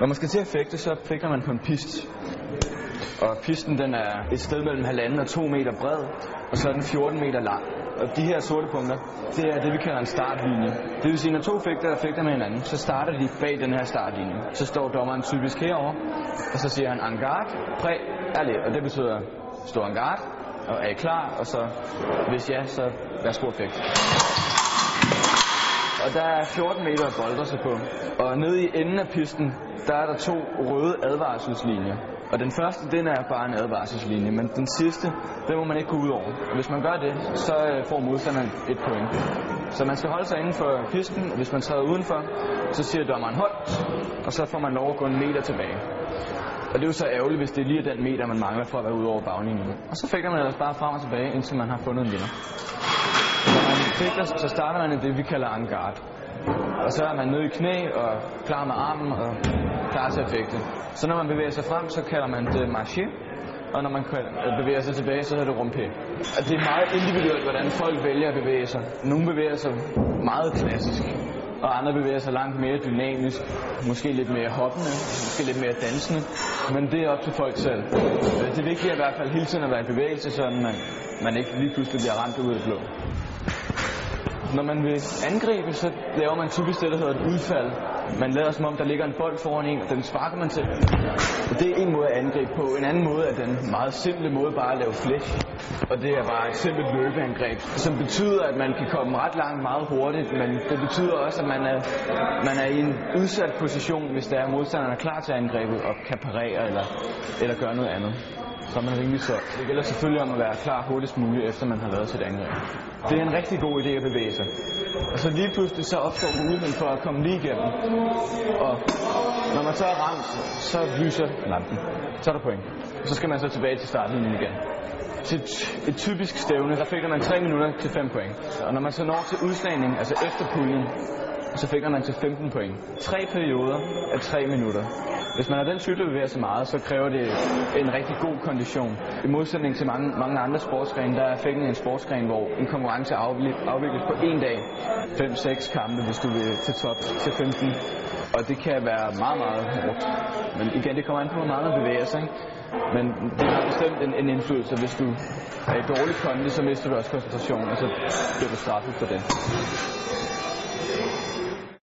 Når man skal til at fægte, så fægter man på en pist. Og pisten den er et sted mellem halvanden og to meter bred, og så er den 14 meter lang. Og de her sorte punkter, det er det, vi kalder en startlinje. Det vil sige, når to fægter der fægter med hinanden, så starter de bag den her startlinje. Så står dommeren typisk herover, og så siger han en garde, præ, allez. Og det betyder stå en garde, og er I klar? Og så, hvis ja, så værsgo at fægte. Og der er 14 meter at boldre sig på. Og nede i enden af pisten, der er der to røde advarselslinjer. Og den første, den er bare en advarselslinje, men den sidste, den må man ikke gå ud over. Og hvis man gør det, så øh, får modstanderen et point. Så man skal holde sig inden for pisten, og hvis man træder udenfor, så siger dommeren hold, og så får man lov at gå en meter tilbage. Og det er jo så ærgerligt, hvis det er lige den meter, man mangler for at være ude over baglinjen. Og så fægter man ellers bare frem og tilbage, indtil man har fundet en vinder. Når man fægter, så starter man i det, vi kalder en guard. Og så er man nede i knæ og klar med armen og klar til at fægte. Så når man bevæger sig frem, så kalder man det marché. Og når man øh, bevæger sig tilbage, så hedder det rumpé. Og det er meget individuelt, hvordan folk vælger at bevæge sig. Nogle bevæger sig meget klassisk, og andre bevæger sig langt mere dynamisk, måske lidt mere hoppende, måske lidt mere dansende, men det er op til folk selv. Øh, det er vigtigt i hvert fald hele tiden at være i bevægelse, så man, man ikke lige pludselig bliver ramt ud af det blå. Når man vil angribe, så laver man typisk det, der hedder et udfald. Man lader som om, der ligger en bold foran en, og den sparker man til. Og det er en måde at angribe på. En anden måde er den meget simple måde bare at lave flæk. Og det er bare et simpelt løbeangreb, som betyder, at man kan komme ret langt meget hurtigt, men det betyder også, at man er, man er i en udsat position, hvis der er modstanderen er klar til angrebet og kan parere eller, eller gøre noget andet så er man rimelig solgt. Det gælder selvfølgelig om at være klar hurtigst muligt, efter man har lavet sit angreb. Det er en rigtig god idé at bevæge sig. Og så lige pludselig så opstår muligheden for at komme lige igennem. Og når man så er ramt, så lyser lampen. Så er der point. Og så skal man så tilbage til starten igen. Til et typisk stævne, der fik man 3 minutter til 5 point. Og når man så når til udslagning, altså efter puljen, så fik man til 15 point. Tre perioder af 3 minutter. Hvis man har den cykel, der bevæger sig meget, så kræver det en rigtig god kondition. I modsætning til mange, mange andre sportsgrene, der er fægtning en sportsgren, hvor en konkurrence afvikles på en dag. 5-6 kampe, hvis du vil til top til 15. Og det kan være meget, meget hårdt. Men igen, det kommer an på, hvor meget man bevæger sig. Ikke? Men det har bestemt en, en indflydelse. Hvis du er i dårlig kondi, så mister du også koncentration, og så bliver du straffet for det.